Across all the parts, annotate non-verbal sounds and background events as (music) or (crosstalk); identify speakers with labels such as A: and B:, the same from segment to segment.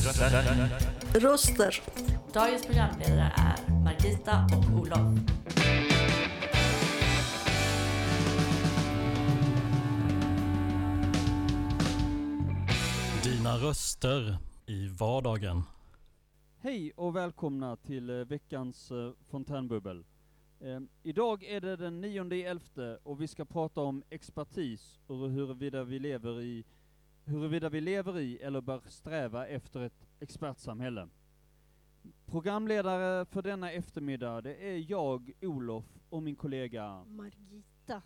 A: Röster.
B: Dagens programledare är Margita och Olof.
A: Dina röster i vardagen.
C: Hej och välkomna till eh, veckans eh, fontänbubbel. Eh, idag är det den 9 elfte och vi ska prata om expertis och huruvida vi lever i huruvida vi lever i eller bör sträva efter ett expertsamhälle. Programledare för denna eftermiddag, det är jag, Olof, och min kollega.
D: Margita.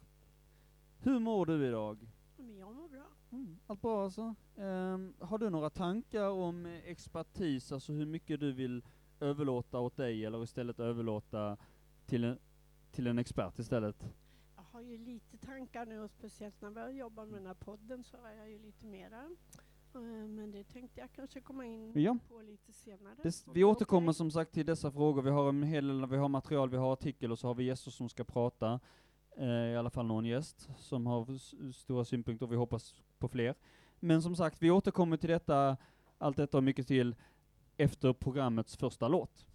C: Hur mår du idag?
D: Men jag mår bra.
C: Mm, allt bra alltså. Ehm, har du några tankar om eh, expertis, alltså hur mycket du vill överlåta åt dig eller istället överlåta till en, till en expert istället?
D: Har ju lite tankar nu och speciellt när vi har jobbat med den här podden så har jag ju lite mera. Eh, Men det tänkte jag kanske komma in
C: Ja.
D: på lite senare.
C: Det, vi återkommer som sagt till dessa frågor. Vi har en hel del, vi har material, vi har artikel och så har vi gäster som ska prata. Eh, I alla fall någon gäst som har stora synpunkter, vi hoppas på fler. Men som sagt, vi återkommer till detta, allt detta och mycket till efter programmets första låt.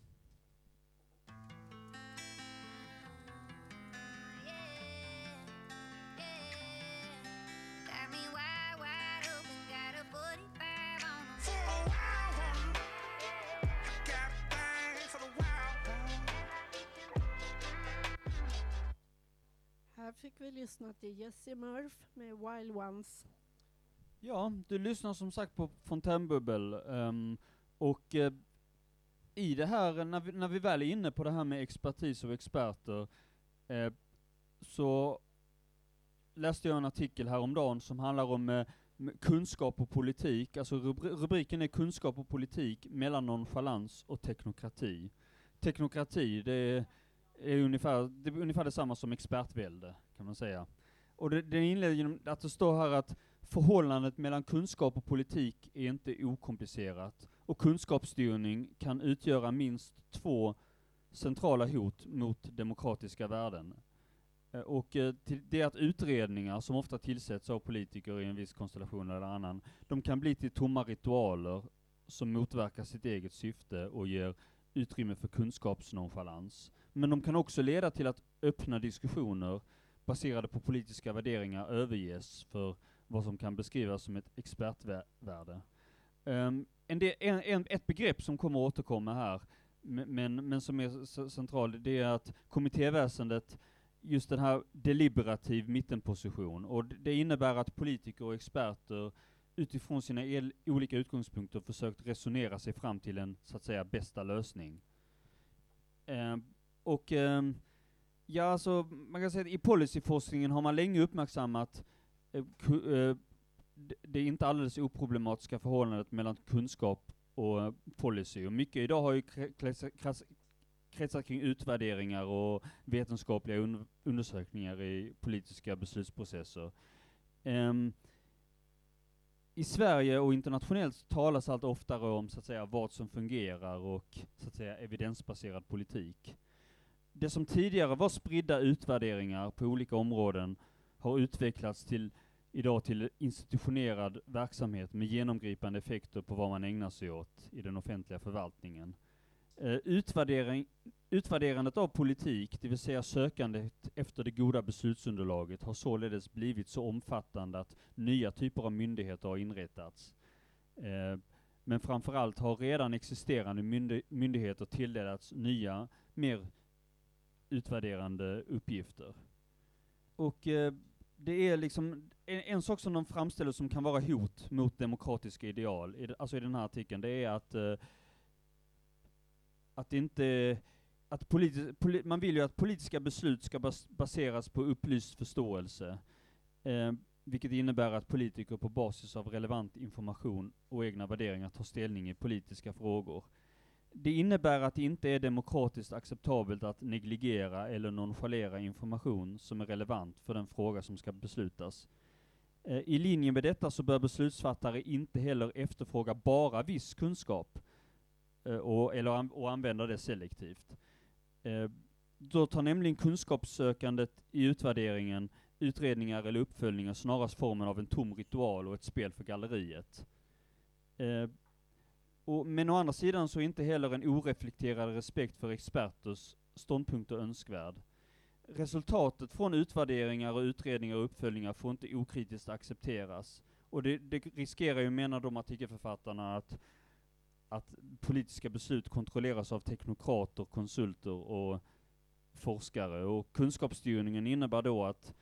D: Jesse Jessie Murph med Wild Ones.
C: Ja, du lyssnar som sagt på Fontänbubbel, Um, och uh, i det här, när vi, när vi väl är inne på det här med expertis och experter, uh, så läste jag en artikel häromdagen som handlar om uh, kunskap och politik, alltså rubri- rubriken är kunskap och politik mellan nonchalans och teknokrati. Teknokrati, det är, är ungefär, det är ungefär detsamma som expertvälde, kan man säga. Och det, den inleder genom att det står här att förhållandet mellan kunskap och politik är inte okomplicerat, och kunskapsstyrning kan utgöra minst två centrala hot mot demokratiska värden. Eh, och eh, det är att utredningar, som ofta tillsätts av politiker i en viss konstellation eller annan, de kan bli till tomma ritualer som motverkar sitt eget syfte och ger utrymme för kunskapsnonchalans. Men de kan också leda till att öppna diskussioner baserade på politiska värderingar överges för vad som kan beskrivas som ett expertvärde. Um, en del, en, en, ett begrepp som kommer att återkomma här, men, men, som är centralt, det är att kommittéväsendet, just den här deliberativ mittenposition, och det innebär att politiker och experter utifrån sina el, olika utgångspunkter försökt resonera sig fram till en, så att säga, bästa lösning. Ehm, och ehm, Ja, alltså man kan säga att i policyforskningen har man länge uppmärksammat eh, ku, eh, det inte alldeles oproblematiska förhållandet mellan kunskap och eh, policy. Och mycket idag har ju kretsat- kring utvärderingar och vetenskapliga un undersökningar i politiska beslutsprocesser. Um, I Sverige och internationellt talas allt oftare om så att säga vad som fungerar och så att säga evidensbaserad politik. Det som tidigare var spridda utvärderingar på olika områden har utvecklats till idag till institutionerad verksamhet med genomgripande effekter på vad man ägnar sig åt i den offentliga förvaltningen. Eh, utvärdering, utvärderandet av politik, det vill säga sökandet efter det goda beslutsunderlaget, har således blivit så omfattande att nya typer av myndigheter har inrättats. Eh, men framförallt har redan existerande myndigheter tilldelats nya, mer utvärderande uppgifter. Och eh, det är liksom, en, en sak som de framställer som kan vara hot mot demokratiska ideal, i, alltså i den här artikeln, det är att, eh, att inte, att politi poli man vill ju att politiska beslut ska bas baseras på upplyst förståelse, eh, vilket innebär att politiker på basis av relevant information och egna värderingar tar ställning i politiska frågor. Det innebär att det inte är demokratiskt acceptabelt att negligera eller nonchalera information som är relevant för den fråga som ska beslutas. Eh, I linje med detta så bör beslutsfattare inte heller efterfråga bara viss kunskap eh, och, eller och använda det selektivt. Eh, då tar nämligen kunskapssökandet i utvärderingen utredningar eller uppföljningar snarast formen av en tom ritual och ett spel för galleriet. Och, men å andra sidan så är inte heller en oreflekterad respekt för experters ståndpunkter önskvärd. Resultatet från utvärderingar och utredningar och uppföljningar får inte okritiskt accepteras. Och det, det riskerar ju, menar de artikelförfattarna, att, att politiska beslut kontrolleras av teknokrater, konsulter och forskare. Och kunskapsstyrningen innebär då att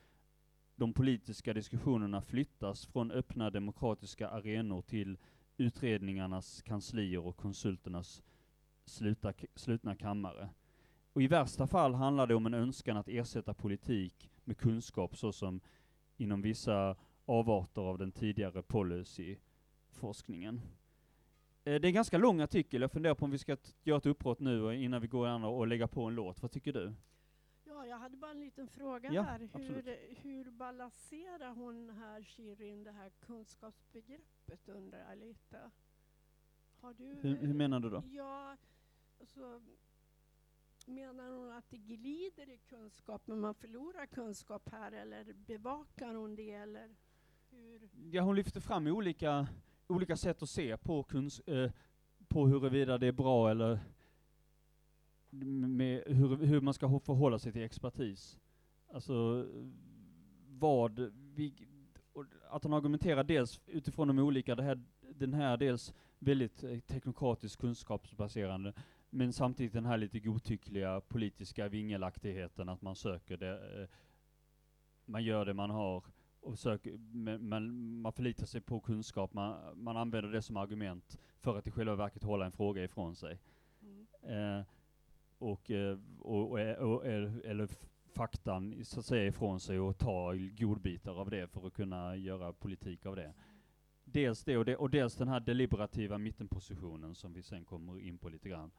C: de politiska diskussionerna flyttas från öppna demokratiska arenor till utredningarnas kanslier och konsulternas sluta, slutna kammare. Och i värsta fall handlar det om en önskan att ersätta politik med kunskap, såsom inom vissa avarter av den tidigare policyforskningen. Eh, det är en ganska lång artikel, jag funderar på om vi ska göra ett uppbrott nu innan vi går an och lägga på en låt. Vad tycker du?
D: Ja, jag hade bara en liten fråga
C: Ja,
D: här. Hur, hur balanserar hon här, Shirin, det här kunskapsbegreppet undrar jag lite. Har du...
C: Hur, hur menar du då?
D: Ja, alltså, menar hon att det glider i kunskap, men man förlorar kunskap här, eller bevakar hon det, eller hur?
C: Ja, hon lyfter fram olika, olika sätt att se på, kuns, eh, på huruvida det är bra eller med hur, hur man ska förhålla sig till expertis. Alltså, vad vi, att hon argumenterar dels utifrån de olika, det här, den här dels väldigt eh, teknokratiskt kunskapsbaserande, men samtidigt den här lite godtyckliga politiska vingelaktigheten, att man söker det, eh, man gör det man har och söker, men, men man förlitar sig på kunskap, man, man använder det som argument för att i själva verket hålla en fråga ifrån sig.
D: Mm.
C: Eh, och, eh, och, och, och, eller eller faktan så att säga ifrån sig och ta godbitar av det för att kunna göra politik av det. Dels det och, det, och dels den här deliberativa mittenpositionen som vi sen kommer in på lite grann.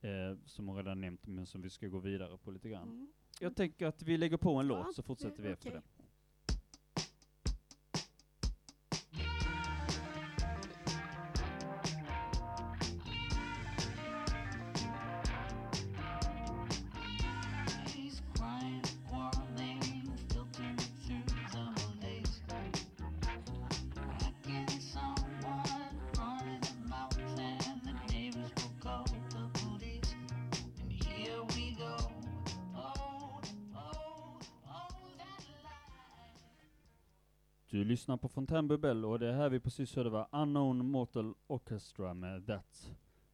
C: Eh, som hon redan nämnt, men som vi ska gå vidare på lite grann.
D: Mm.
C: Jag tänker att vi lägger på en
D: Ja,
C: låt så fortsätter vi efter
D: okej.
C: det. Fontaine Bell och det här vi precis hörde var Unknown Mortal Orchestra med That's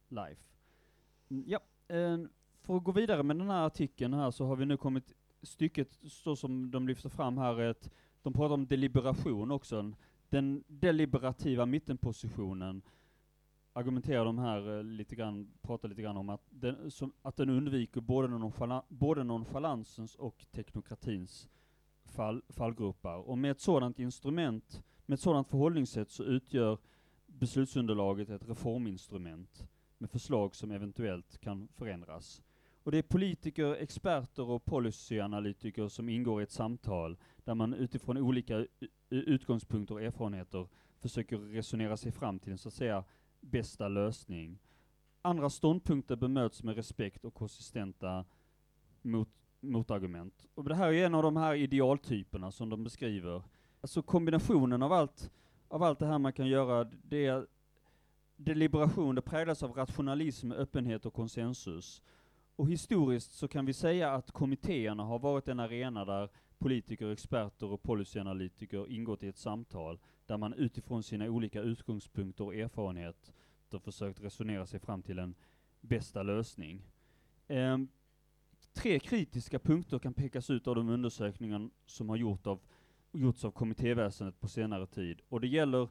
C: Life. Mm, Ja, eh, för att gå vidare med den här artikeln här så har vi nu kommit stycket så som de lyfter fram här, ett, de pratar om deliberation också. Den deliberativa mittenpositionen argumenterar de här eh, lite grann, pratar lite grann om att den, som, att den undviker både, nonchala, både nonchalansens och teknokratins fall, fallgropar. Och med ett sådant instrument, med ett sådant förhållningssätt så utgör beslutsunderlaget ett reforminstrument med förslag som eventuellt kan förändras. Och det är politiker, experter och policyanalytiker som ingår i ett samtal där man utifrån olika utgångspunkter och erfarenheter försöker resonera sig fram till en så att säga bästa lösning. Andra ståndpunkter bemöts med respekt och konsistenta mot, motargument. Och det här är en av de här idealtyperna som de beskriver. Alltså kombinationen av allt, av allt det här man kan göra, det är deliberation, det präglas av rationalism, öppenhet och konsensus. Och historiskt så kan vi säga att kommittéerna har varit en arena där politiker, experter och policyanalytiker ingått i ett samtal där man utifrån sina olika utgångspunkter och erfarenheter försökt resonera sig fram till en bästa lösning. Ehm, tre kritiska punkter kan pekas ut av de undersökningar som har gjorts av, gjorts av kommittéväsendet på senare tid. Och det gäller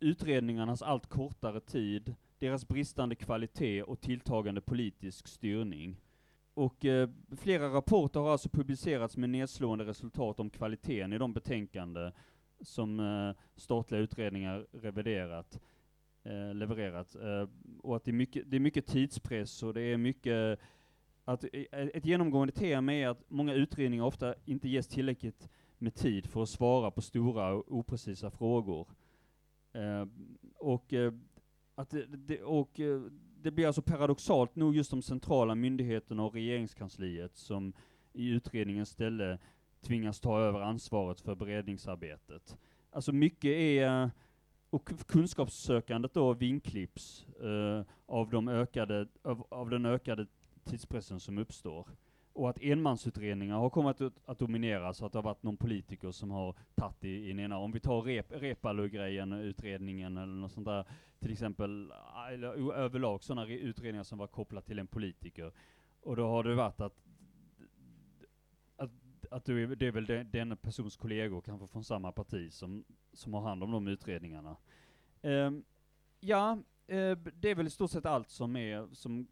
C: utredningarnas allt kortare tid, deras bristande kvalitet och tilltagande politisk styrning. Och eh, flera rapporter har alltså publicerats med nedslående resultat om kvaliteten i de betänkanden som eh, statliga utredningar reviderat, eh, levererat. Eh, och att det är, mycket, det är mycket tidspress och det är mycket att eh, ett genomgående tema är att många utredningar ofta inte ges tillräckligt med tid för att svara på stora och oprecisa frågor. Eh, och, eh, att det, det, och eh, det blir alltså paradoxalt nog just de centrala myndigheterna och regeringskansliet som i utredningens ställe tvingas ta över ansvaret för beredningsarbetet. Alltså mycket är, eh, och kunskapssökandet då vinklipps eh, av, de ökade, av, av den ökade tidspressen som uppstår. Och att enmansutredningar har kommit att, att dominera så att det har varit någon politiker som har tagit i, i den ena. Om vi tar rep, Reepalu-grejen, utredningen eller något sånt där, till exempel, ah, eller överlag sådana utredningar som var kopplade till en politiker. Och då har det varit att, att, att du det är väl den, den persons kollegor, kanske från samma parti, som, som har hand om de utredningarna. Um, ja, uh, det är väl i stort sett allt som är, som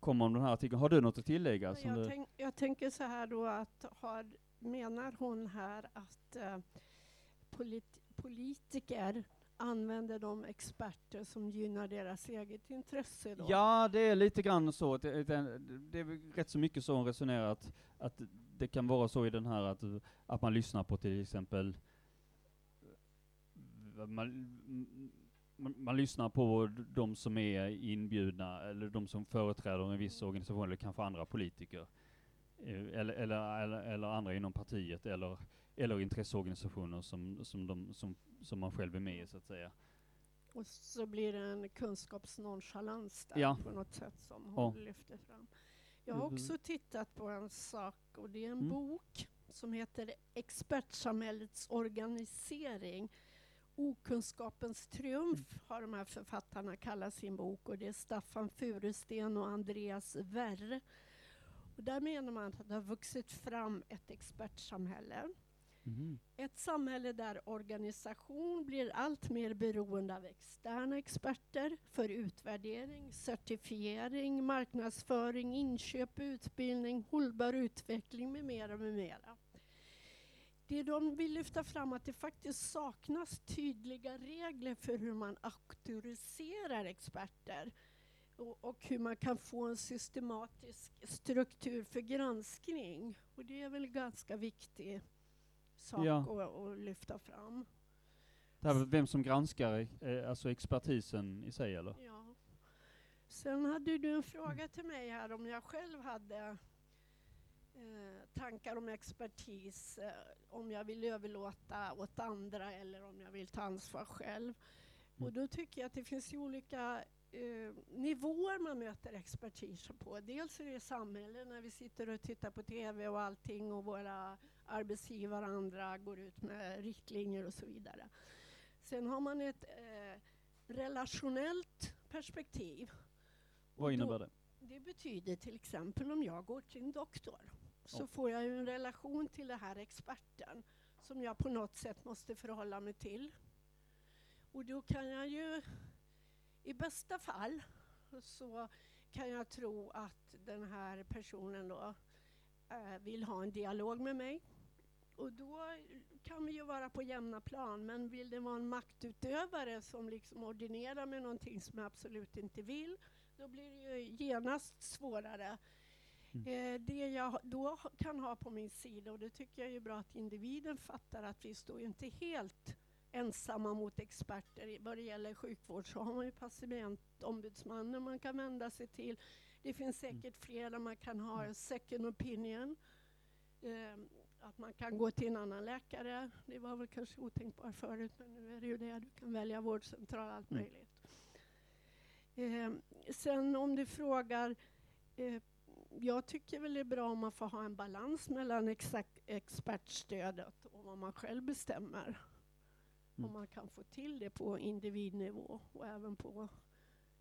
C: kommer om den här artikeln. Har du något att tillägga? Som
D: jag, tänk, jag tänker så här då att har, menar hon här att eh, polit, politiker använder de experter som gynnar deras eget intresse då?
C: Ja, det är lite grann så. Det, det, det är rätt så mycket så hon resonerar att, att det kan vara så i den här att, att man lyssnar på till exempel man, man, man lyssnar på de som är inbjudna eller de som företräder en viss organisation eller kanske andra politiker. Eh, Eller, eller, eller, eller andra inom partiet eller, eller intresseorganisationer som, som, de, som, som man själv är med i så att säga.
D: Och så blir det en kunskapsnonchalans där
C: Ja.
D: på något sätt som hon
C: Ja.
D: lyfter fram. Jag har
C: Mhm.
D: också tittat på en sak och det är en
C: Mm.
D: bok som heter Expertsamhällets organisering. Okunskapens triumf
C: Mm.
D: har de här författarna kallat sin bok och det är Staffan Furesten och Andreas Werr. Och där menar man att det har vuxit fram ett expertsamhälle.
C: Mhm.
D: Ett samhälle där organisation blir allt mer beroende av externa experter för utvärdering, certifiering, marknadsföring, inköp, utbildning, hållbar utveckling med mera, med mera. Det de vill lyfta fram att det faktiskt saknas tydliga regler för hur man auktoriserar experter och, och hur man kan få en systematisk struktur för granskning. Och det är väl ganska viktigt sak
C: Ja.
D: att, att lyfta fram.
C: Det här med vem som granskar, eh, alltså expertisen i sig eller?
D: Ja. Sen hade du en fråga till mig här om jag själv hade eh, tankar om expertis, eh, om jag vill överlåta åt andra eller om jag vill ta ansvar själv.
C: Mm.
D: Och då tycker jag att det finns ju olika eh, nivåer man möter expertis på. Dels är det samhället när vi sitter och tittar på TV och allting och våra arbetsgivare och andra går ut med riktlinjer och så vidare. Sen har man ett eh, relationellt perspektiv.
C: Vad innebär det?
D: Det betyder till exempel om jag går till en doktor så får jag ju en relation till den här experten som jag på något sätt måste förhålla mig till. Och då kan jag ju i bästa fall så kan jag tro att den här personen då eh, vill ha en dialog med mig. Och då kan vi ju vara på jämna plan, men vill det vara en maktutövare som liksom ordinerar med någonting som jag absolut inte vill, då blir det ju genast svårare. Eh, det jag då kan ha på min sida, och det tycker jag är bra att individen fattar, att vi står ju inte helt ensamma mot experter. Vad det gäller sjukvård så har man ju patientombudsmannen man kan vända sig till. Det finns säkert fler där man kan ha en second opinion. Eh, att man kan gå till en annan läkare. Det var väl kanske otänkbart förut, men nu är det ju det. Du kan välja vårdcentral, allt
C: Mm.
D: möjligt. Eh, sen om du frågar eh, jag tycker väl det är bra om man får ha en balans mellan exakt expertstödet och vad man själv bestämmer.
C: Mm.
D: Om man kan få till det på individnivå och även på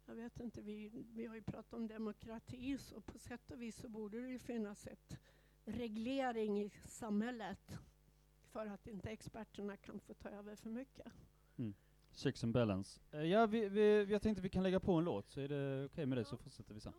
D: jag vet inte, vi, vi har ju pratat om demokrati så på sätt och vis så borde det ju finnas ett reglering i samhället för att inte experterna kan få ta över för mycket.
C: Checks and balance. Eh, ja, vi, vi, jag tänkte vi kan lägga på en låt, så är det okej med det så fortsätter vi sen.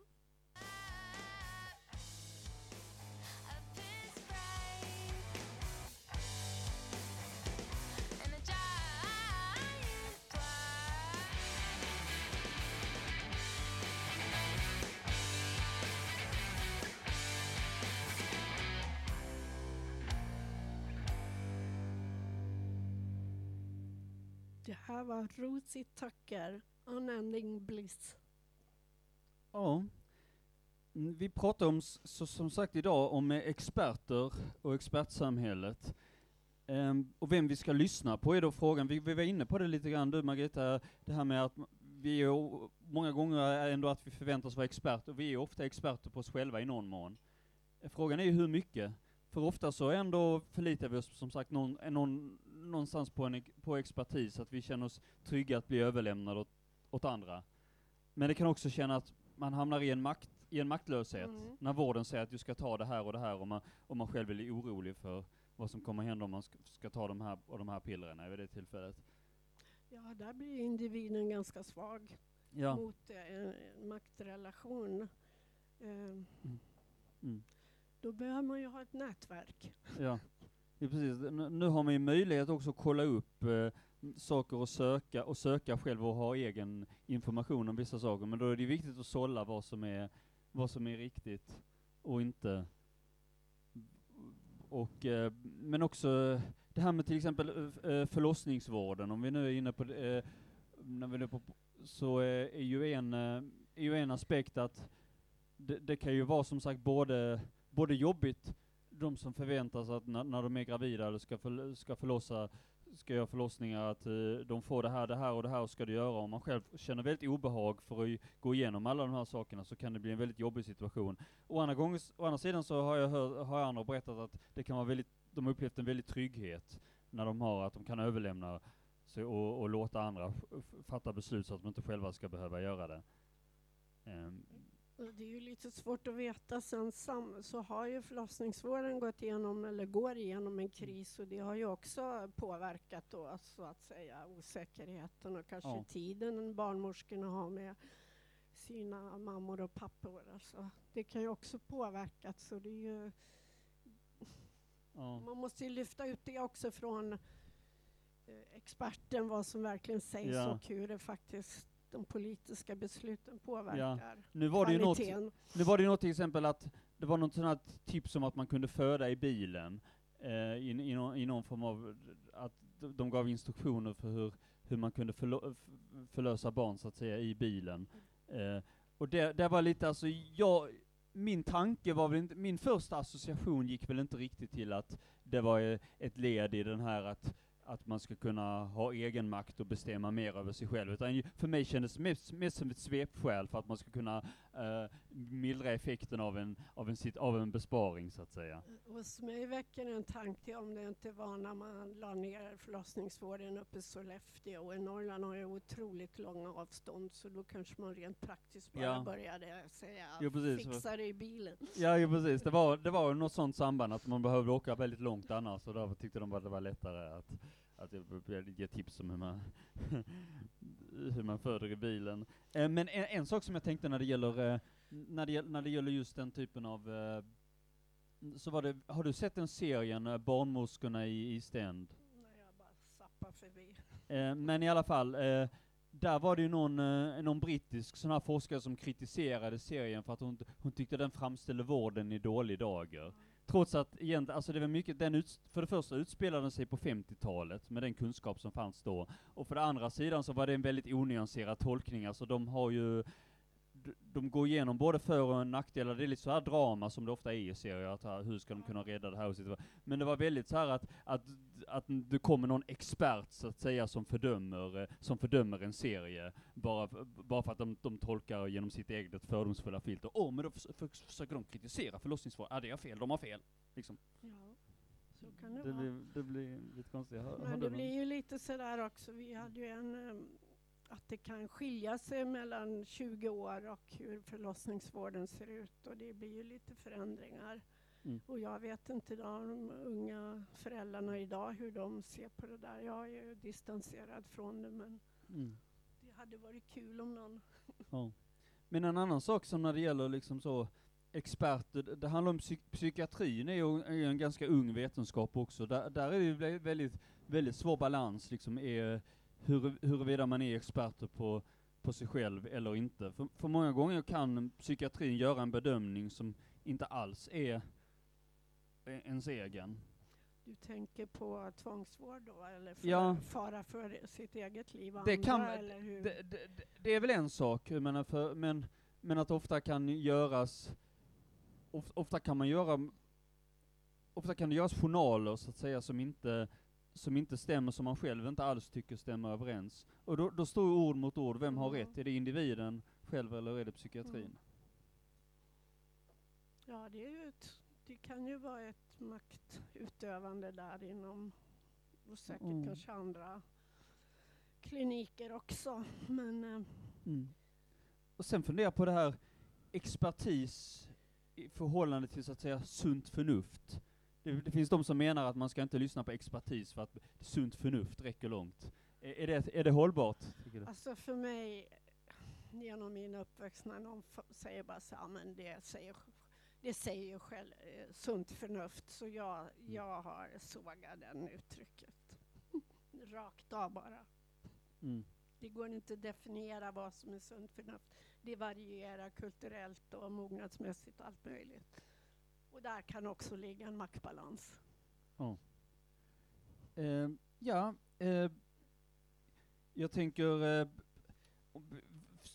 D: var Rosie Tucker, Unending Bliss.
C: Ja. Mm, vi pratar om, så, som sagt idag, om eh, experter och expertsamhället. Um, och vem vi ska lyssna på är då frågan, vi, vi var inne på det lite grann du Margareta, det här med att vi är många gånger är ändå att vi förväntas vara experter, och vi är ofta experter på oss själva i någon mån. Eh, frågan är ju hur mycket. För ofta så ändå förlitar vi oss som sagt någon, eh, någon, någonstans på, en, på expertis, att vi känner oss trygga att bli överlämnade åt, åt andra. Men det kan också känna att man hamnar i en, makt, i en maktlöshet,
D: Mm.
C: när vården säger att du ska ta det här och det här, och man, och man själv är orolig för vad som kommer hända om man ska, ska ta de här, och de här pillerna vid det tillfället.
D: Ja, där blir individen ganska svag
C: Ja.
D: mot eh, en maktrelation. Eh,
C: Mm.
D: Då behöver man ju ha ett nätverk.
C: Ja, (laughs) ja precis. Nu, har man ju möjlighet också att kolla upp eh, saker och söka, och söka själv och ha egen information om vissa saker, men då är det viktigt att sålla vad som är, vad som är riktigt och inte. Och, eh, men också det här med till exempel eh, eh förlossningsvården, om vi nu är inne på det, eh, när vi nu på, så eh, är ju en, eh, är ju en aspekt att det, det kan ju vara som sagt både, både jobbigt de som förväntar sig att när, när de är gravida eller ska, för, ska förlossa, ska göra förlossningar, att eh, de får det här, det här och det här ska du göra. Om man själv känner väldigt obehag för att gå igenom alla de här sakerna så kan det bli en väldigt jobbig situation. Å andra, gånger, å andra sidan så har jag hört, har andra berättat att det kan vara väldigt, de har upplevt en väldigt trygghet när de har att de kan överlämna sig och, och låta andra fatta beslut så att de inte själva ska behöva göra det.
D: Um, det är ju lite svårt att veta. Sen så har ju förlossningsvården gått igenom, eller går igenom en kris och det har ju också påverkat då, så att säga, osäkerheten och kanske
C: Ja.
D: tiden barnmorskorna har med sina mammor och pappor. Alltså, det kan ju också påverka. Så det är ju,
C: ja.
D: man måste ju lyfta ut det också från eh, experten, vad som verkligen sägs
C: Ja.
D: och hur det faktiskt de politiska besluten påverkar
C: Nu var det ju något,
D: kvaliteten.
C: Nu var det ju något till exempel att det var något sånt tips om att man kunde föda i bilen, eh, i, i, någon, i någon form av, att de- gav instruktioner för hur, hur man kunde förlo, förlösa barn så att säga i bilen. Eh, och det, det var lite alltså, jag, min tanke var väl inte, min första association gick väl inte riktigt till att det var eh, ett led i den här att att man ska kunna ha egen makt och bestämma mer över sig själv, utan för mig kändes det mest, mest som ett svepskäl för att man ska kunna eh, mildra effekten av en, av, en, av en besparing så att säga.
D: Hos mig väcker det en tanke om det inte var när man la ner förlossningsvården uppe i Sollefteå. Och i Norrland har ju otroligt långa avstånd så då kanske man rent praktiskt bara
C: Ja.
D: började säga
C: Jo, precis.
D: fixa det i bilen.
C: Ja, ju precis. Det var, det var något sånt samband att man behövde åka väldigt långt annars och därför tyckte de att det var lättare att, att jag- ge tips om hur man, (laughs) hur man föder i bilen. Eh, men en, en sak som jag tänkte när det gäller, eh, när det, när det gäller just den typen av eh, så var det, har du sett den serien, eh, Barnmorskorna i End?
D: När jag bara zappar förbi.
C: Eh, men i alla fall, eh, där var det ju någon, någon brittisk sån här forskare som kritiserade serien för att hon, hon tyckte den framställde vården i dålig dager. Trots att egentligen, alltså det var mycket, den ut, för det första utspelade den sig på 50-talet med den kunskap som fanns då. Och för det andra sidan så var det en väldigt onyanserad tolkning, alltså de har ju de går igenom både för och nackdelar, det är lite så här drama som det ofta är i serier, att här, hur ska de kunna rädda det här och Men det var väldigt så här att, att, att det kommer någon expert så att säga som fördömer, eh, som fördömer en serie, bara, bara för att de, de tolkar genom sitt eget fördomsfulla filter. Åh, men då förs- förs- försöker de kritisera förlossningsvården, ja det är fel, de har fel. Liksom.
D: Ja, så kan det,
C: Det
D: vara.
C: blir, det blir lite konstigt. Har-
D: Men det
C: någon-
D: blir ju lite sådär också, vi hade ju en em, att det kan skilja sig mellan 20 år och hur förlossningsvården ser ut och det blir ju lite förändringar.
C: Mm.
D: Och jag vet inte de unga föräldrarna idag hur de ser på det där. Jag är ju distanserad från det men
C: Mm.
D: det hade varit kul om någon
C: Ja. Men en annan sak som när det gäller liksom så experter, det- handlar om psyk psykiatrin är ju en ganska ung vetenskap också. Där, där är det väldigt, väldigt svår balans liksom, är hur, huruvida man är experter på, på sig själv eller inte. För, för många gånger kan psykiatrin göra en bedömning som inte alls är e- ens egen.
D: Du tänker på tvångsvård då eller för,
C: Ja.
D: fara för sitt eget liv och
C: Det
D: andra
C: kan-
D: eller hur?
C: Det, det, det- är väl en sak, menar för, men, men att ofta kan göras of, ofta kan man göra, ofta kan det göras journaler så att säga som inte, som inte stämmer, som man själv inte alls tycker stämmer överens. Och då, då står ord mot ord, vem har
D: Mm.
C: rätt? Är det individen själv eller är det psykiatrin?
D: Mm. Ja, det, är ju ett, det kan ju vara ett maktutövande där inom, och säkert
C: Mm.
D: kanske andra kliniker också. Men eh,
C: Mm. Och sen fundera på det här expertis i förhållande till så att säga sunt förnuft. Det, det finns de som menar att man ska inte lyssna på expertis för att sunt förnuft räcker långt. Är, är, det, är det hållbart?
D: Alltså för mig, genom min uppväxt, när någon säger bara så här, men det säger, det säger ju själv eh, sunt förnuft, så jag, jag har sågat den uttrycket. (laughs) Rakt av bara.
C: Mm.
D: Det går inte att definiera vad som är sunt förnuft. Det varierar kulturellt och mognadsmässigt och allt möjligt. Och där kan också ligga en maktbalans.
C: Eh, ja, eh, jag tänker, eh,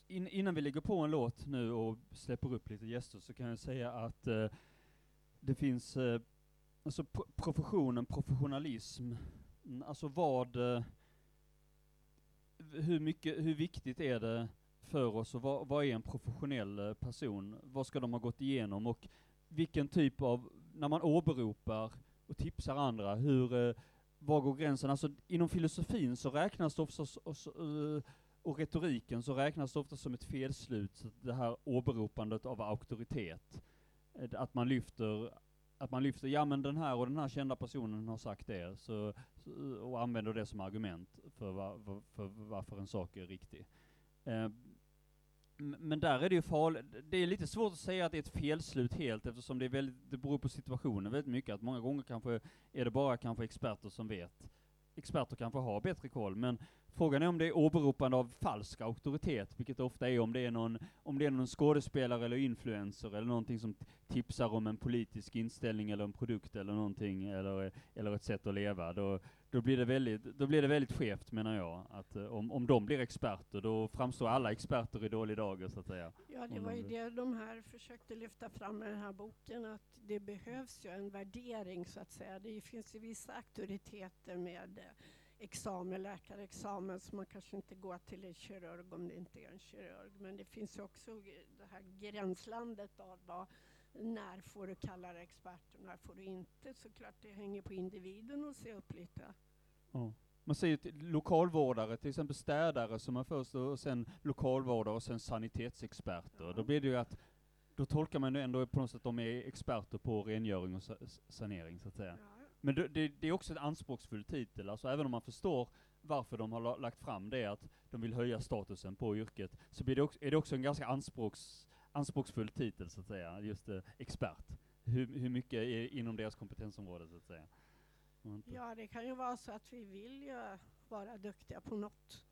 C: in, innan vi lägger på en låt nu och släpper upp lite gäster så kan jag säga att eh, det finns, eh, alltså pro- professionen, professionalism, alltså vad, eh, hur mycket, hur viktigt är det för oss och vad, vad är en professionell eh, person? Vad ska de ha gått igenom och vilken typ av, när man åberopar och tipsar andra, hur, eh, var går gränsen? Alltså inom filosofin så räknas det ofta, och, eh, och retoriken så räknas det ofta som ett felslut, det här åberopandet av auktoritet. Eh, att man lyfter, att man lyfter, ja men den här och den här kända personen har sagt det, så, och använder det som argument för, va, för varför en sak är riktig. Eh, men där är det ju farligt, det är lite svårt att säga att det är ett felslut helt eftersom det är väldigt, det beror på situationen väldigt mycket, att många gånger kanske är det bara kanske experter som vet. Experter kanske har bättre koll, men frågan är om det är åberopande av falsk auktoritet, vilket det ofta är om det är någon, om det är någon skådespelare eller influencer eller någonting som tipsar om en politisk inställning eller en produkt eller någonting, eller, eller ett sätt att leva. Då, då blir det väldigt, då blir det väldigt skevt menar jag, att eh, om, om de blir experter, då framstår alla experter i dålig dager så att säga.
D: Ja, det var ju det de här försökte lyfta fram i den här boken, att det behövs ju en värdering så att säga. Det finns ju vissa auktoriteter med eh, examen, läkarexamen, som man kanske inte går till en kirurg om det inte är en kirurg. Men det finns ju också eh, det här gränslandet av vad, när får du kalla dig expert och när får du inte. Såklart det hänger på individen att se upp lite.
C: Ja. Man säger till lokalvårdare, till exempel städare som är först och sen lokalvårdare och sen sanitetsexperter.
D: Ja.
C: Då blir det ju att, då tolkar man ju ändå på något sätt att de är experter på rengöring och sanering så att säga.
D: Ja.
C: Men det, det, det är också en anspråksfull titel, alltså även om man förstår varför de har la- lagt fram det, att de vill höja statusen på yrket, så blir det också, är det också en ganska anspråks, anspråksfull titel så att säga, just eh, expert. Hur, hur mycket är inom deras kompetensområde så att säga.
D: Ja, det kan ju vara så att vi vill ju vara duktiga på något.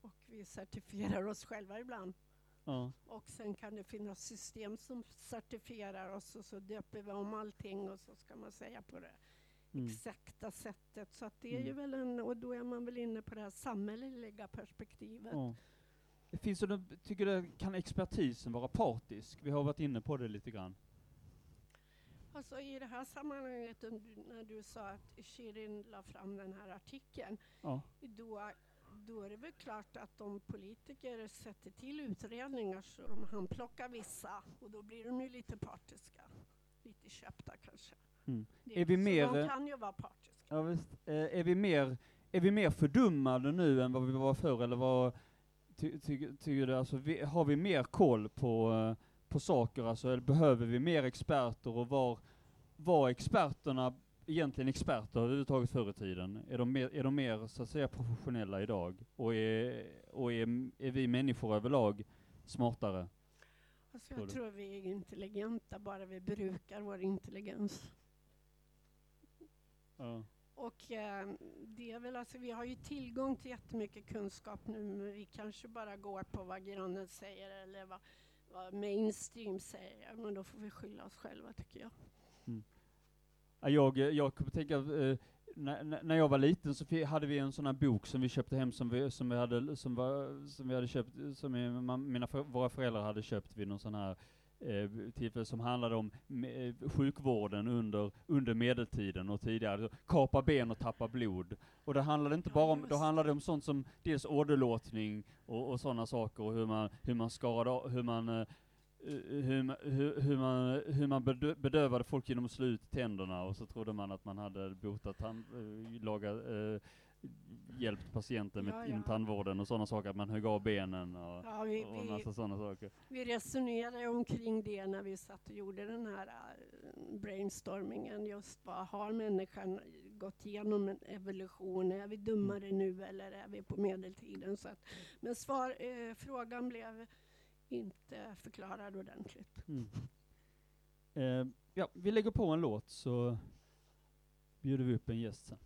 D: Och vi certifierar oss själva ibland.
C: Ja.
D: Och sen kan det finnas system som certifierar oss och så döper vi om allting och så ska man säga på det
C: Mm.
D: exakta sättet. Så att det är ju
C: Mm.
D: väl en, och då är man väl inne på det här samhälleliga perspektivet.
C: Ja. Det finns någon- tycker du, kan expertisen vara partisk? Vi har varit inne på det lite grann.
D: Alltså i det här sammanhanget när du sa att Shirin la fram den här artikeln,
C: Ja.
D: då, då är det väl klart att om politiker sätter till utredningar så de han plockar vissa och då blir de ju lite partiska. Lite köpta kanske.
C: Mm.
D: Det,
C: Är vi
D: så
C: mer,
D: de
C: eh,
D: kan ju vara partiska.
C: Ja, visst. Eh, är, vi mer, är vi mer fördummade nu än vad vi var förr, eller vad ty, ty, tycker du? Alltså, vi, har vi mer koll på, eh, på saker, alltså, eller behöver vi mer experter och var, var experterna egentligen experter överhuvudtaget förr i tiden? Är de mer, är de mer så att säga professionella idag? Och är, och är, är vi människor överlag smartare?
D: Alltså
C: tror
D: jag
C: du?
D: tror vi är intelligenta bara vi brukar vår intelligens.
C: Ja.
D: Och eh, det är väl alltså, vi har ju tillgång till jättemycket kunskap nu, men vi kanske bara går på vad grannen säger eller vad, vad mainstream säger. Men då får vi skylla oss själva tycker jag.
C: Mm. Jag, eh, jag kommer tänka, eh, när, när- jag var liten så hade vi en sån här bok som vi köpte hem som vi, som vi, hade, som var, som vi hade köpt, som vi, man, mina våra föräldrar hade köpt vid någon sån här eh, tillfälle som handlade om eh, sjukvården under, under medeltiden och tidigare. Kapa ben och tappa blod. Och det handlade inte bara om, då handlade det om sånt som dels åderlåtning och, och sådana saker och hur man, hur man skadade, hur man eh, hur, hur, hur man, hur man bedö- bedövade folk genom att slå ut tänderna och så trodde man att man hade botat, tand, eh, lagat, eh, hjälpt patienten med,
D: Ja, ja.
C: tandvården och sådana saker, att man högg av benen och,
D: Ja, vi,
C: och massa sådana saker.
D: vi resonerade omkring det när vi satt och gjorde den här eh, brainstormingen. Just vad har människan gått igenom en evolution? Är vi dummare
C: Mm.
D: nu eller är vi på medeltiden? Så att, men svar, eh, frågan blev inte förklarad ordentligt.
C: Mm. Eh, ja, vi lägger på en låt så bjuder vi upp en gäst sen.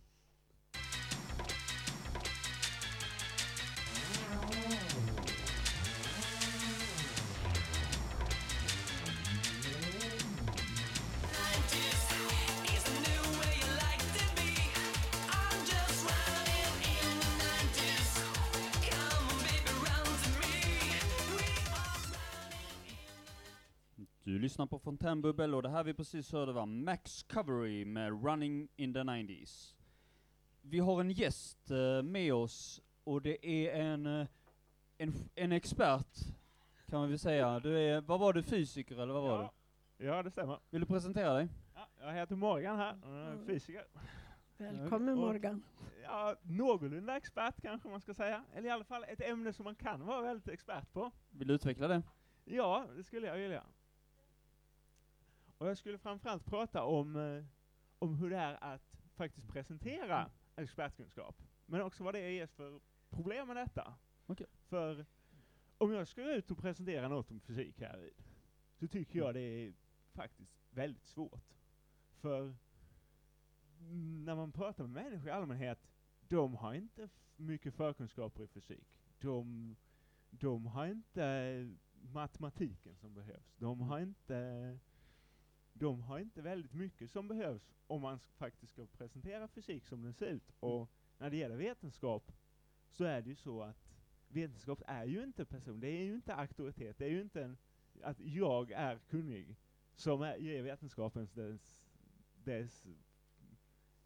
C: lyssnar på Fontänbubbel och det här vi precis hörde var Max Covery med Running in the 90s. Vi har en gäst eh, med oss och det är en, eh, en, en expert kan man väl säga. Du är, vad var du, fysiker eller vad var
E: ja. Ja, det stämmer.
C: du? Vill du presentera dig?
E: Ja, jag heter Morgan här, och jag är
D: Mm.
E: fysiker.
D: Välkommen
E: Och-
D: Morgan.
E: Ja, någorlunda expert kanske man ska säga. Eller i alla fall ett ämne som man kan vara väldigt expert på.
C: Vill du utveckla det?
E: Ja, det skulle jag vilja. Och jag skulle framförallt prata om, eh, om hur det är att faktiskt presentera expertkunskap. Men också vad det är för problem med detta.
C: Okej.
E: För om jag ska ut och presentera något om fysik här så tycker jag det är faktiskt väldigt svårt. För mm, när man pratar med människor i allmänhet, de har inte mycket förkunskaper i fysik. De, de har inte matematiken som behövs. De har inte de har inte väldigt mycket som behövs om man faktiskt ska presentera fysik som den ser ut. Och när det gäller vetenskap så är det ju så att vetenskap är ju inte person, det är ju inte auktoritet, det är ju inte en, att jag är kunnig som är, ger vetenskapens dess, dess,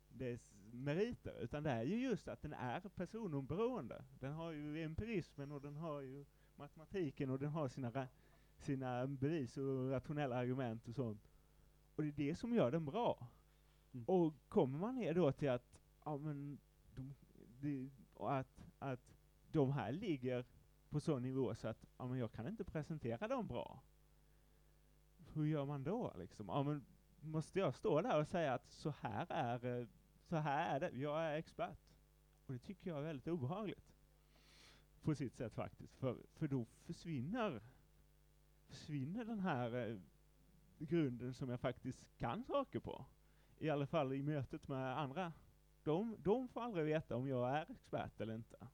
E: dess meriter, utan det är ju just att den är personoberoende. Den har ju empirismen och den har ju matematiken och den har sina, sina bevis och rationella argument och sånt. Och det är det som gör den bra.
C: Mm.
E: Och kommer man ner då till att, ja men, de, och att, att de här ligger på sån nivå så att, ja men jag kan inte presentera dem bra. Hur gör man då liksom? Ja men, måste jag stå där och säga att så här är, eh, så här är det, jag är expert. Och det tycker jag är väldigt obehagligt. På sitt sätt faktiskt. För, för då försvinner, försvinner den här eh, grunden som jag faktiskt kan saker på. I alla fall i mötet med andra. De, de får aldrig veta om jag är expert eller inte.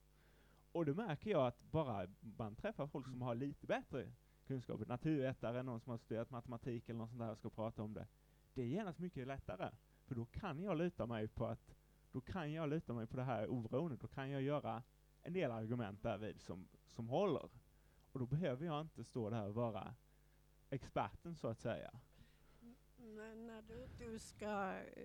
E: Och det märker jag att bara man träffar folk som har lite bättre kunskaper, naturvetare, någon som har studerat matematik eller något sånt där och ska prata om det. Det är genast mycket lättare. För då kan jag luta mig på att, då kan jag luta mig på det här oberoendet, då kan jag göra en del argument därvid som, som håller. Och då behöver jag inte stå där och vara experten så att säga.
D: Men när du, du ska eh,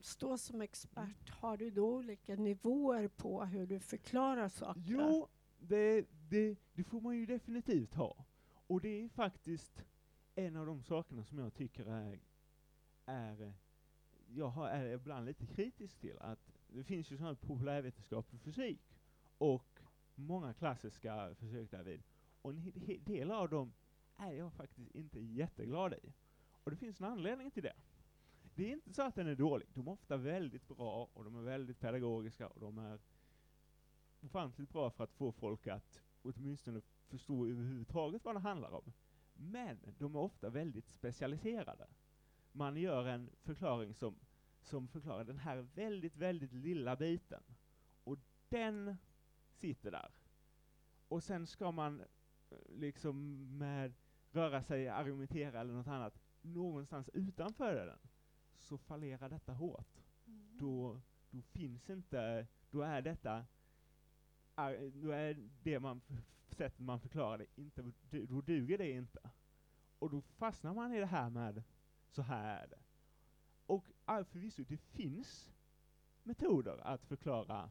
D: stå som expert, har du då olika nivåer på hur du förklarar saker?
E: Jo, det, det, det får man ju definitivt ha. Och det är faktiskt en av de sakerna som jag tycker är, är jag har, är ibland lite kritisk till. Att det finns ju sån här populärvetenskaplig fysik och många klassiska försök därvid. Och en he- he- del av dem är jag faktiskt inte jätteglad i. Och det finns en anledning till det. Det är inte så att den är dålig. De är ofta väldigt bra och de är väldigt pedagogiska och de är ofantligt bra för att få folk att åtminstone förstå överhuvudtaget vad det handlar om. Men de är ofta väldigt specialiserade. Man gör en förklaring som, som förklarar den här väldigt, väldigt lilla biten. Och den sitter där. Och sen ska man eh, liksom med röra sig, argumentera eller något annat någonstans utanför den, så fallerar detta hårt
D: Mm.
E: då, då finns inte, då är detta, då är det man, sättet man förklarar det inte, då duger det inte. Och då fastnar man i det här med, så här är det. Och förvisso, det finns metoder att förklara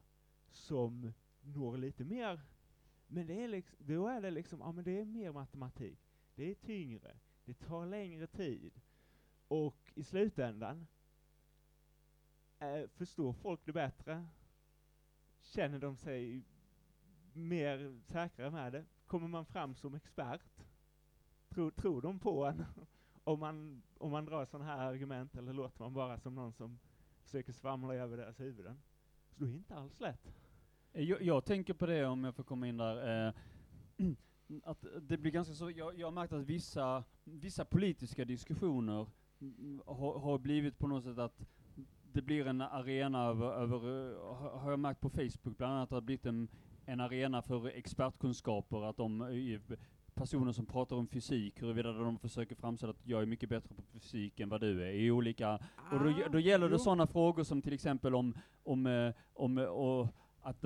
E: som når lite mer, men det är liksom, då är det liksom, ja men det är mer matematik, det är tyngre, det tar längre tid, och i slutändan eh, förstår folk det bättre, känner de sig mer säkra med det, kommer man fram som expert, tror, tror de på en? (laughs) Om man, om man drar sådana här argument, eller låter man bara som någon som försöker svamla över deras huvuden? Så det är inte alls lätt.
C: Jag, jag tänker på det om jag får komma in där, eh, (clears throat) att det blir ganska så, jag, jag har märkt att vissa, vissa politiska diskussioner har, har blivit på något sätt att det blir en arena över, över har- har jag märkt på Facebook bland annat, att det har blivit en, en arena för expertkunskaper, att de eh, personer som pratar om fysik, huruvida de försöker framställa att jag är mycket bättre på fysik än vad du är, i olika. Och då,
D: Ah,
C: då gäller det sådana frågor som till exempel om, om, eh, om eh, och att,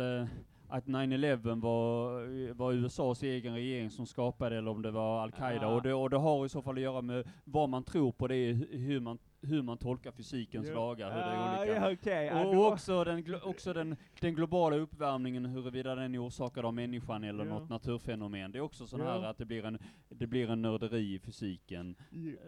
C: att 9-11 var, var USAs egen regering som skapade eller om det var Al-Qaida.
E: Ah.
C: Och, det, och det har i så fall att göra med vad man tror på, det hur man, hur man tolkar fysikens
E: Jo.
C: lagar, hur det
E: Ah,
C: är olika.
E: Ja, okej. ja,
C: Och, också, den, också den, den globala uppvärmningen, huruvida den är orsakad av människan eller
E: Jo.
C: något naturfenomen. Det är också sån
E: Jo.
C: här att det blir en, det blir en nörderi i fysiken.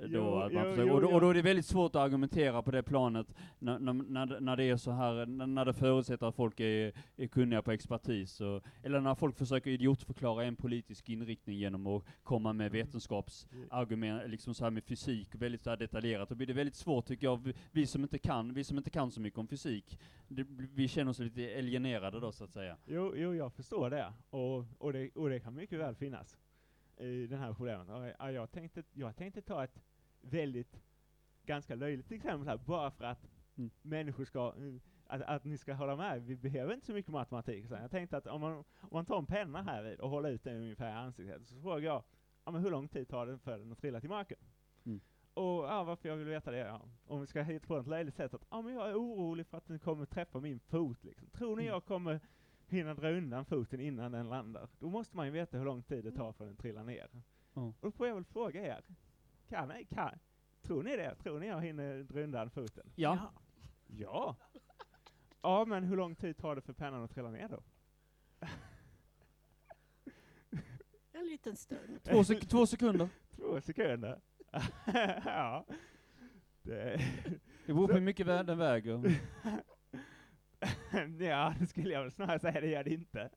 C: Eh, Då, att man försöker, och, då, och då är det väldigt svårt att argumentera på det planet när, när, när, det- är så här, när, det förutsätter att folk är, är kunniga på expertis, och, eller när folk försöker idiotförklara en politisk inriktning genom att komma med vetenskapsargument, liksom så här med fysik, väldigt så detaljerat, då blir det väldigt svårt tycker jag, vi, som inte kan, vi som inte kan så mycket om fysik, det, vi känner oss lite alienerade då så att säga.
E: Jo, jo, jag förstår det. Och, och det. och det kan mycket väl finnas i den här problemet. Och, ja, jag, tänkte, jag tänkte ta ett väldigt, ganska löjligt exempel här, bara för att
C: Mm.
E: människor ska, att, att ni ska hålla med. Vi behöver inte så mycket matematik. Så jag tänkte att om man, om man tar en penna här och håller ut den ungefär i ansiktet, så frågar jag, ja men hur lång tid tar det för den att trilla till marken?
C: Mm.
E: Och ja, varför jag vill veta det, ja. Om vi ska hitta på ett löjligt sätt att, ja men jag är orolig för att den kommer träffa min fot liksom. Tror ni
C: Mm.
E: jag kommer hinna dra undan foten innan den landar? Då måste man ju veta hur lång tid det tar för den trillar ner.
C: Ja.
E: Och då får jag väl fråga er, kan, kan, tror ni det? Tror ni jag hinner dra undan foten?
C: Ja.
E: Ja! Ja, men hur lång tid tar det för pennan att trilla ner då?
D: En liten stund.
C: Två, sek två sekunder. (laughs)
E: Två sekunder. (laughs) ja. Det,
C: Det beror på hur mycket den väger. (laughs)
E: ja, det skulle jag väl snarare säga, det gör det inte.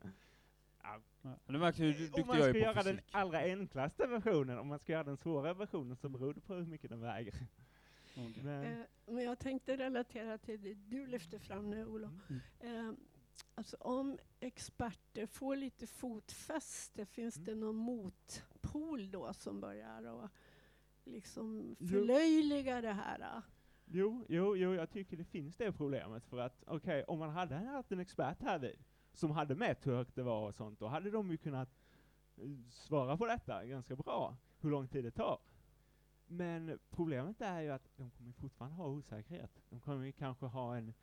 C: Ja, Du märker hur
E: Om
C: duktig
E: man
C: jag
E: ska
C: är på
E: göra den
C: fysik.
E: allra enklaste versionen, om man ska göra den svåra versionen så beror det på hur mycket den väger.
C: Okej.
E: Men,
D: Eh, men jag tänkte relatera till det du lyfte fram nu, Olof.
C: Mm.
D: Eh, alltså om experter får lite fotfäste, finns
E: Mm.
D: det någon motpol då som börjar och liksom
E: Jo.
D: förlöjliga det här?
E: Jo, jo, jo, jag tycker det finns det problemet för att, okej, om man hade haft en expert här vid, som hade mätt hur högt det var och sånt, då hade de ju kunnat eh, svara på detta ganska bra, hur lång tid det tar. Men problemet är ju att de kommer fortfarande ha osäkerhet. De kommer ju kanske ha en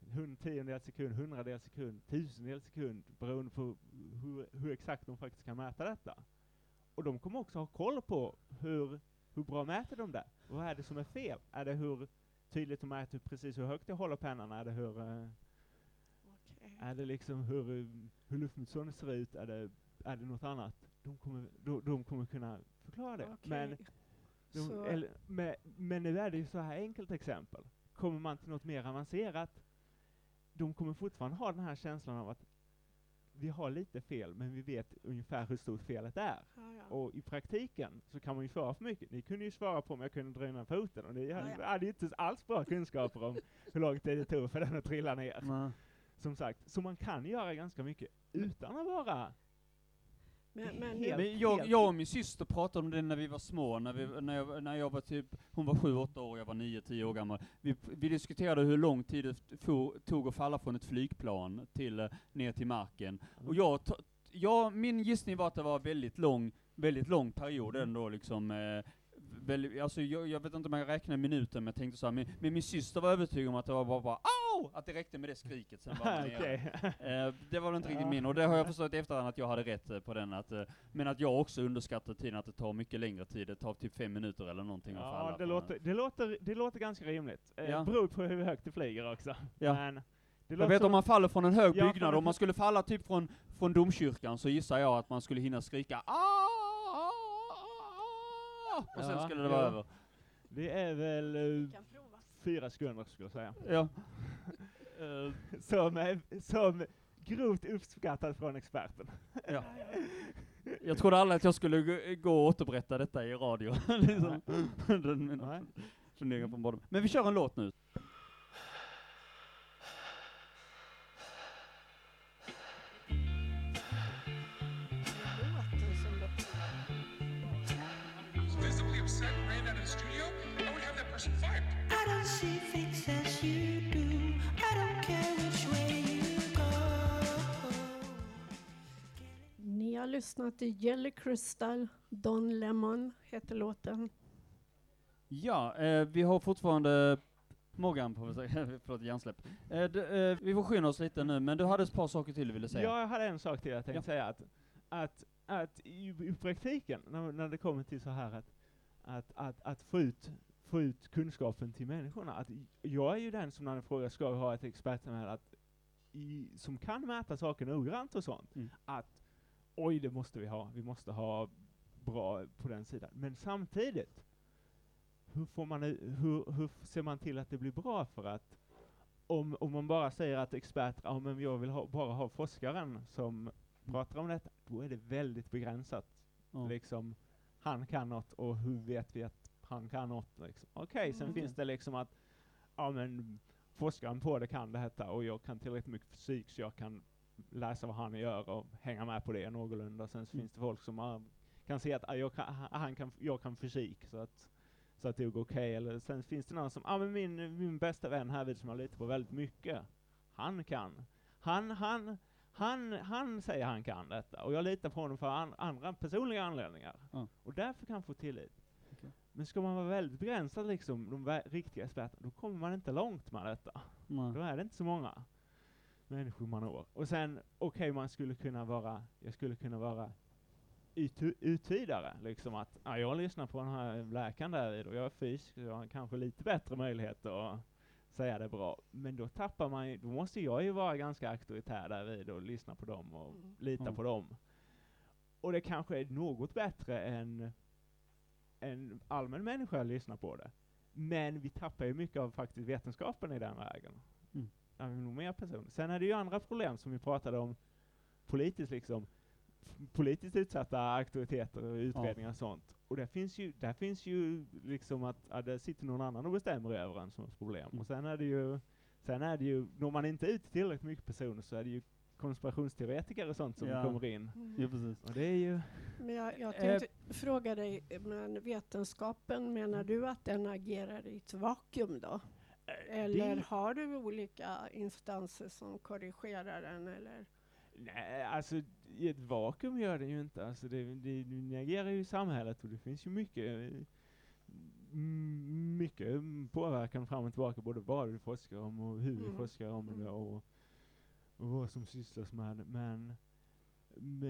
E: hund- tiondels sekund, hundradels sekund, tusendels sekund, beroende på hur, hur exakt de faktiskt kan mäta detta. Och de kommer också ha koll på hur, hur bra mäter de det? Och vad är det som är fel? Är det hur tydligt de mäter precis hur högt jag håller pennan? Är det hur, eh,
D: Okej.
E: är det liksom hur, eh, hur luftmotståndet ser ut? Är det, är det något annat? De kommer, de, de kommer kunna förklara det. Men,
D: Okej.
E: de, eller, men, men nu är det ju så här enkelt exempel. Kommer man till något mer avancerat, de kommer fortfarande ha den här känslan av att vi har lite fel, men vi vet ungefär hur stort felet är.
D: Ja, ja.
E: Och i praktiken så kan man ju svara för mycket. Ni kunde ju svara på om jag kunde dra undan foten och ni hade,
D: Ja, ja.
E: hade ju inte alls bra kunskaper om hur lång tid det tog för den att trilla ner.
C: Nej.
E: Som sagt, så man kan göra ganska mycket utan att vara
D: Men, men,
E: Helt-
C: Men jag, jag och min syster pratade om det när vi var små, när, vi, när, jag, när jag var typ, hon var sju, åtta år, jag var nio, tio år gammal. Vi, vi diskuterade hur lång tid det for, tog att falla från ett flygplan till, eh, ner till marken. Och jag, jag, min gissning var att det var väldigt lång, väldigt lång period
E: Mm.
C: ändå liksom. Eh, väldigt, alltså jag, jag vet inte om jag räknar minuter, men jag tänkte så här, men, men min syster var övertygad om att det var bara, bara Att det räckte med det skriket, sen var man. (laughs)
E: Okej.
C: Eh, det var väl inte riktigt
E: Ja.
C: min, och det har jag förstått i efterhand att jag hade rätt eh, på den, att, eh, men att jag också underskattar tiden, att det tar mycket längre tid, det tar typ fem minuter eller någonting att falla
E: Ja, det låter, det, låter, det låter ganska rimligt. Eh,
C: Ja.
E: Beror på hur högt det flyger också.
C: Ja.
E: Men det
C: Jag vet om man faller från en hög
E: Ja,
C: byggnad,
E: från
C: om man skulle falla typ från, från domkyrkan så gissar jag att man skulle hinna skrika "Ah, ah, ah", och sen
E: Ja,
C: skulle det vara
E: ja.
C: över.
E: Det är väl
D: Kan prova.
E: Fyra sekunder skulle jag säga.
C: Ja. Eh,
E: Som, eh, som grovt uppskattat från experten.
C: ja. Jag trodde aldrig att jag skulle gå- och återberätta detta i radio. liksom. Den, funderingar från. Men vi kör en låt nu.
D: Har lyssnat till Jelly Crystal, Don Lemon heter låten.
C: Ja, eh, vi har fortfarande Morgan på (laughs) förlåt hjärnsläpp. Eh, d- eh, vi får skynda oss lite nu, men du hade ett par saker till du ville säga.
E: Ja, jag hade en sak till jag tänkte
C: Ja.
E: säga. Att, att, att i, i praktiken, när, när det kommer till så här att, att, att, att få, ut, få ut kunskapen till människorna. Att jag är ju den som när en fråga ska vi ha ett expertsamhälle att i, som kan mäta saker noggrant och sånt.
C: Mm.
E: Att oj, det måste vi ha. Vi måste ha bra på den sidan. Men samtidigt, hur, får man, hur, hur ser man till att det blir bra för att om, om man bara säger att expert, ja men jag vill ha, bara ha forskaren som pratar om detta, då är det väldigt begränsat.
C: Ja.
E: Liksom, han kan något och hur vet vi att han kan något? Liksom. Okej, sen
D: Mm.
E: finns det liksom att, ja men forskaren på det kan det här och jag kan tillräckligt mycket fysik så jag kan läsa vad han gör och hänga med på det någorlunda. Sen så
C: Mm.
E: finns det folk som ah, kan se att ah, jag, kan, han- han kan, jag kan fysik så att så att det går okej. Eller sen finns det någon som, ah, men min, min bästa vän här vid som jag litar på väldigt mycket, han kan. Han, han, han, han säger han kan detta och jag litar på honom för an, andra personliga anledningar.
C: Ja.
E: Och därför kan jag få tillit. Men ska man vara väldigt begränsad liksom, de riktiga experterna, då kommer man inte långt med detta.
C: Nej.
E: Då är det inte så många människor man når. Och sen, okej, man skulle kunna vara, jag skulle kunna vara ut, uttydare, liksom att ja, jag lyssnar på den här läkaren där och jag är fysisk, så jag har kanske lite bättre möjlighet att säga det bra. Men då tappar man ju, då måste jag ju vara ganska auktoritär där vid och lyssna på dem och
D: Mm.
E: lita
C: Mm.
E: på dem. Och det kanske är något bättre än en allmän människa lyssnar på det. Men vi tappar ju mycket av faktiskt vetenskapen i den vägen.
C: Mm.
E: Ja, mer personer. Sen är det ju andra problem som vi pratade om politiskt liksom. Politiskt utsatta auktoriteter och utredningar och sånt. Och där finns ju, där finns ju liksom att, ja, där sitter någon annan och bestämmer över en som problem.
C: Mm.
E: Och sen är det ju, sen är det ju, når man inte ut till tillräckligt mycket personer så är det ju konspirationsteoretiker och sånt som
C: Ja.
E: kommer in.
C: Ja, precis.
E: Och det är ju,
D: Men jag, jag tänkte fråga dig, men vetenskapen, menar du att den agerar i ett vakuum då? Eller
E: det-
D: har du olika instanser som korrigerar den? Eller?
E: Nej, alltså i ett vakuum gör det ju inte. Alltså det, det, det agerar ju i samhället och det finns ju mycket, mm, mycket påverkan fram och tillbaka, både vad vi forskar om och hur vi
D: Mm.
E: forskar om det
D: Mm.
E: och, och vad som sysslas med det. Men,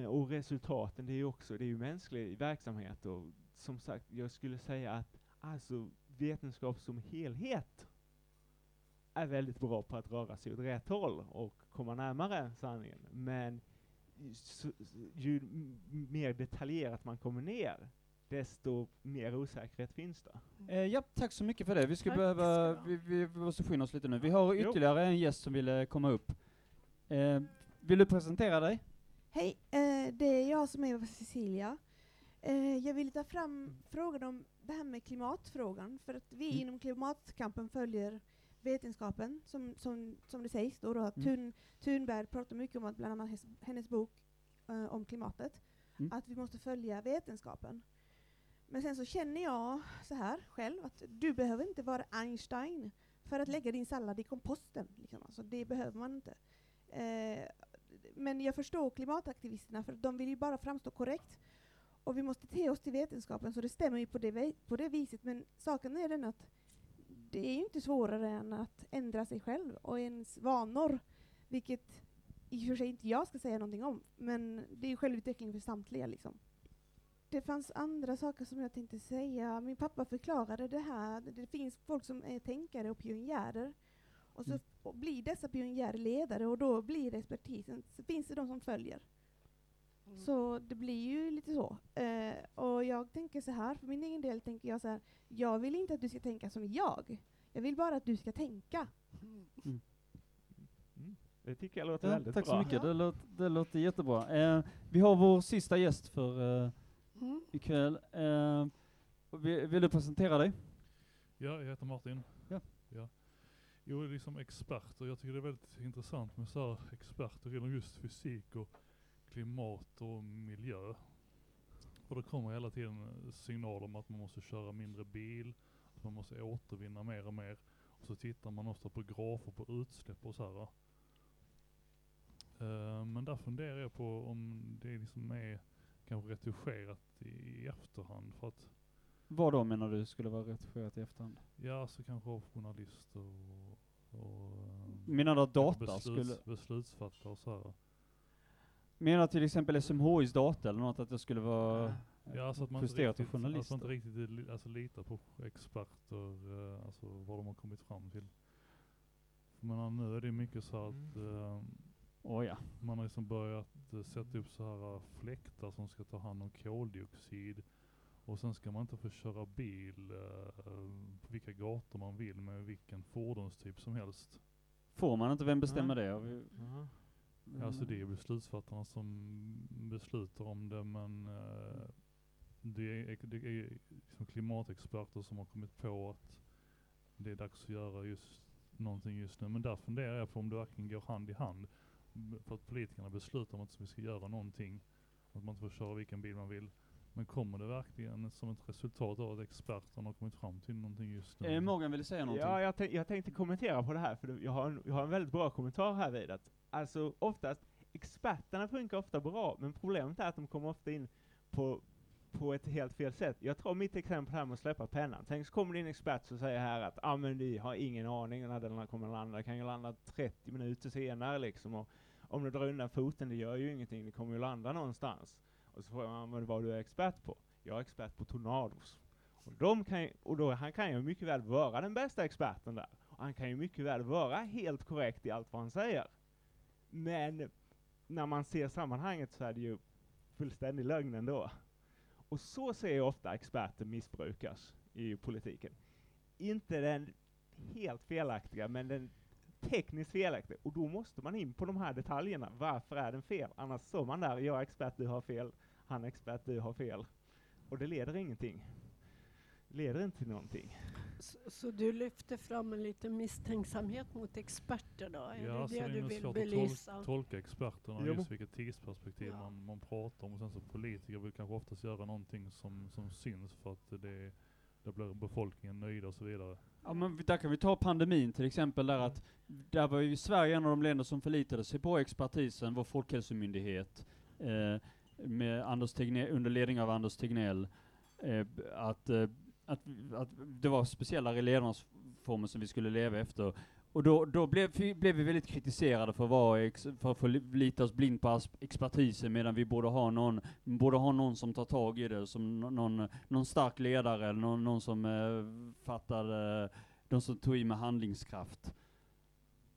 E: och resultaten, det är ju också, det är ju mänsklig verksamhet och som sagt, jag skulle säga att alltså vetenskap som helhet är väldigt bra på att röra sig åt rätt håll och komma närmare sanningen. Men ju, ju mer detaljerat man kommer ner, desto mer osäkerhet finns det.
C: Eh, ja, tack så mycket för det. Vi ska
D: Tack
C: behöva,
D: ska
C: vi, vi, vi måste skynda oss lite nu. Vi har
E: Jo.
C: ytterligare en gäst som ville komma upp. Eh, vill du presentera dig?
F: Hej, eh, det är jag som är Cecilia. Eh, jag vill ta fram frågan om det här med klimatfrågan, för att vi
C: Mm.
F: inom klimatkampen följer vetenskapen, som, som, som det sägs då, då att
C: Mm.
F: Thun, Thunberg pratar mycket om att bland annat hennes, hennes bok eh, om klimatet,
C: Mm.
F: att vi måste följa vetenskapen. Men sen så känner jag så här själv, att du behöver inte vara Einstein för att lägga din sallad i komposten. Liksom. Alltså, det behöver man inte. Eh, men jag förstår klimataktivisterna, för de vill ju bara framstå korrekt. Och vi måste te oss till vetenskapen, så det stämmer ju på det, på det viset. Men saken är den att det är ju inte svårare än att ändra sig själv och ens vanor, vilket i och för sig inte jag ska säga någonting om, men det är ju självutveckling för samtliga liksom. Det fanns andra saker som jag tänkte säga. Min pappa förklarade det här. Det finns folk som är tänkare och pionjärer. Och så
C: Mm.
F: och blir dessa pionjärer ledare och då blir expertisen, så finns det de som följer. Så det blir ju lite så. Eh, och jag tänker så här, för min egen del tänker jag så här, jag vill inte att du ska tänka som jag. Jag vill bara att du ska tänka.
E: Det tycker jag låter
C: Ja,
E: väldigt
C: tack
E: bra.
C: så mycket,
F: Ja.
C: det, låter, det låter jättebra. Eh, vi har vår sista gäst för eh,
D: Mm.
C: ikväll. Eh, och vill, vill du presentera dig?
G: Ja, jag heter Martin.
C: Ja.
G: ja. Jo, liksom experter. Jag tycker det är väldigt intressant med så här experter inom just fysik och klimat och miljö. Och det kommer hela tiden signaler om att man måste köra mindre bil, att man måste återvinna mer och mer. Och så tittar man ofta på grafer på utsläpp och så här. Eh, men där funderar jag på om det liksom är kanske retuscherat i efterhand för att
C: Vad då menar du skulle vara retuscherat i efterhand?
G: Ja, så kanske av journalister och, och ehm,
C: Menar du att data
G: besluts,
C: skulle...
G: beslutsfattare och så här.
C: Menar till exempel SMHIs data eller något att det skulle vara
G: Ja, alltså att man
C: justerat av journalister?
G: alltså inte riktigt alltså litar på experter, eh, alltså vad de har kommit fram till. Men nu är det mycket så att ehm,
C: Åh ja.
G: man har liksom börjat eh, sätta upp så här fläktar som ska ta hand om koldioxid. Och sen ska man inte få köra bil på vilka gator man vill med vilken fordonstyp som helst.
C: Får man inte, vem bestämmer
E: Ja.
C: det?
E: Ja,
G: Alltså det är beslutsfattarna som beslutar om det men eh, det är, det är liksom klimatexperter som har kommit på att det är dags att göra just någonting just nu. Men där funderar jag på om det verkligen går hand i hand. För att politikerna beslutar om att vi ska göra någonting. Att man inte får köra vilken bil man vill. Men kommer det verkligen som ett resultat av att experterna har kommit fram till någonting just nu?
C: Eh, Morgan ville säga någonting.
E: Ja, jag, jag tänkte kommentera på det här, för jag har, en, jag har en väldigt bra kommentar här vid att alltså oftast, experterna funkar ofta bra, men problemet är att de kommer ofta in på, på ett helt fel sätt. Jag tar mitt exempel här med att släppa pennan. Tänk så kommer det in en expert som säger här att ah, men vi har ingen aning när den här kommer att landa, den kan ju landa 30 minuter senare liksom, och om du drar undan foten, det gör ju ingenting, det kommer ju landa någonstans. Och så frågar man men vad du är expert på? Jag är expert på tornados. Och, de kan ju, och då, han kan ju mycket väl vara den bästa experten där. Och han kan ju mycket väl vara helt korrekt i allt vad han säger. Men när man ser sammanhanget så är det ju fullständig lögn ändå. Och så ser jag ofta experter missbrukas i politiken. Inte den helt felaktiga, men den tekniskt felaktiga. Och då måste man in på de här detaljerna. Varför är den fel? Annars står man där, jag är expert, du har fel. Han är expert, du har fel. Och det leder ingenting. Leder inte till någonting.
D: Så, så du lyfter fram en liten misstänksamhet mot experter då? Är
G: Ja,
D: det
G: så
D: det
G: är
D: du vill
G: svårt
D: belysa?
G: att tol tolka experterna,
E: Jo.
G: just vilket tidsperspektiv
D: Ja.
G: man, man pratar om. Och sen så politiker vill kanske oftast göra någonting som, som syns för att det, det blir befolkningen nöjda och så vidare.
C: Ja men vi- där kan vi ta pandemin till exempel, där att där var ju Sverige en av de länder som förlitade sig på expertisen, vår folkhälsomyndighet, eh, med Anders under ledning av Anders Tegnell, eh, att, eh, att, att det var speciella ledarformer som vi skulle leva efter. Och då, då blev, vi, blev vi väldigt kritiserade för att, vara ex, för att förlita oss blind på expertisen medan vi borde ha någon, borde ha någon som tar tag i det, som någon, någon stark ledare eller någon, någon som eh, fattade, eh, de som tog i med handlingskraft.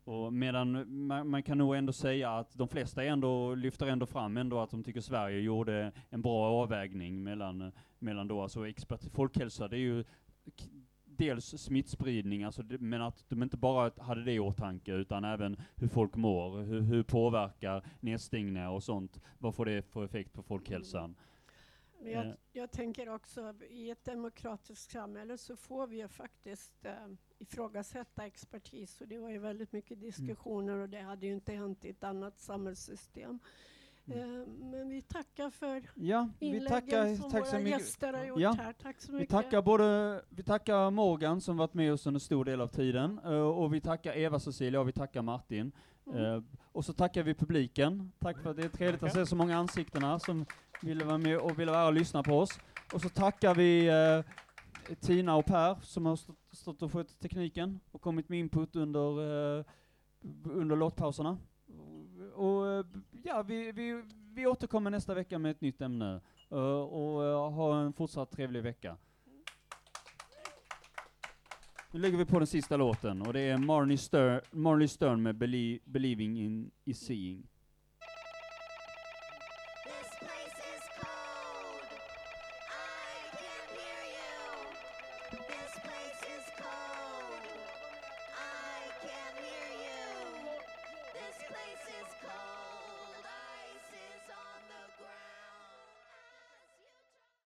C: Och medan man, man kan nog ändå säga att de flesta ändå lyfter ändå fram ändå att de tycker Sverige gjorde en bra avvägning mellan, mellan då alltså expert, folkhälsa, det är ju dels smittspridning, alltså det, men att de inte bara hade det i åtanke utan även hur folk mår, hur, hur påverkar nedstängningar och sånt, vad får det för effekt på folkhälsan?
D: Men jag,
C: Eh.
D: jag tänker också, i ett demokratiskt samhälle så får vi ju faktiskt eh, ifrågasätta expertis. Och det var ju väldigt mycket diskussioner och det hade ju inte hänt i ett annat samhällssystem. Eh, men vi tackar för
C: Ja, vi
D: inläggen
C: tackar,
D: som
C: tack
D: våra
C: mycket.
D: gäster har gjort
C: Ja.
D: här. Tack så
C: Vi
D: mycket.
C: tackar både, vi tackar Morgan som varit med oss under stor del av tiden, eh, och vi tackar Eva-Cecilia och vi tackar Martin.
D: Mm.
C: Och så tackar vi publiken. Tack för att det är trevligt att se så många ansikten här som ville vara med och ville vara och lyssna på oss. Och så tackar vi eh, Tina och Per som har stått, stått och skött tekniken och kommit med input under, eh, under låtpauserna. Och eh, ja, vi, vi, vi återkommer nästa vecka med ett nytt ämne. Uh, och uh, ha en fortsatt trevlig vecka. Nu lägger vi på den sista låten och det är Marley Stern, Marley Stern med Belie- Believing in is Seeing.